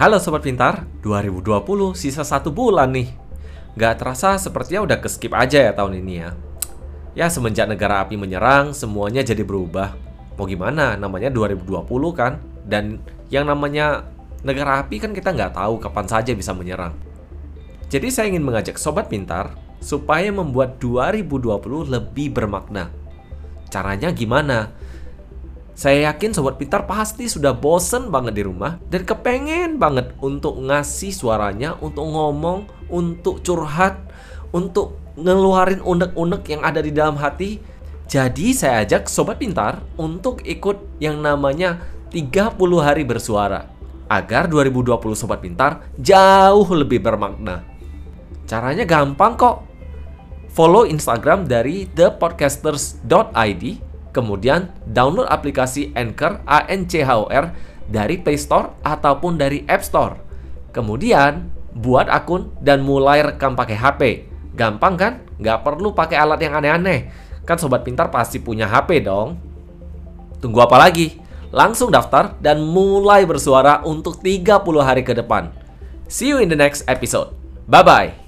Halo Sobat Pintar, 2020 sisa satu bulan nih. Gak terasa sepertinya udah keskip aja ya tahun ini ya. Ya semenjak negara api menyerang, semuanya jadi berubah. Mau gimana, namanya 2020 kan? Dan yang namanya negara api kan kita nggak tahu kapan saja bisa menyerang. Jadi saya ingin mengajak Sobat Pintar supaya membuat 2020 lebih bermakna. Caranya gimana? Saya yakin Sobat Pintar pasti sudah bosen banget di rumah dan kepengen banget untuk ngasih suaranya, untuk ngomong, untuk curhat, untuk ngeluarin unek-unek yang ada di dalam hati. Jadi saya ajak Sobat Pintar untuk ikut yang namanya 30 hari bersuara agar 2020 Sobat Pintar jauh lebih bermakna. Caranya gampang kok. Follow Instagram dari thepodcasters.id Kemudian download aplikasi Anchor A-N-C-H-O-R dari Play Store ataupun dari App Store. Kemudian buat akun dan mulai rekam pakai HP. Gampang kan? Nggak perlu pakai alat yang aneh-aneh. Kan sobat pintar pasti punya HP dong. Tunggu apa lagi? Langsung daftar dan mulai bersuara untuk 30 hari ke depan. See you in the next episode. Bye-bye.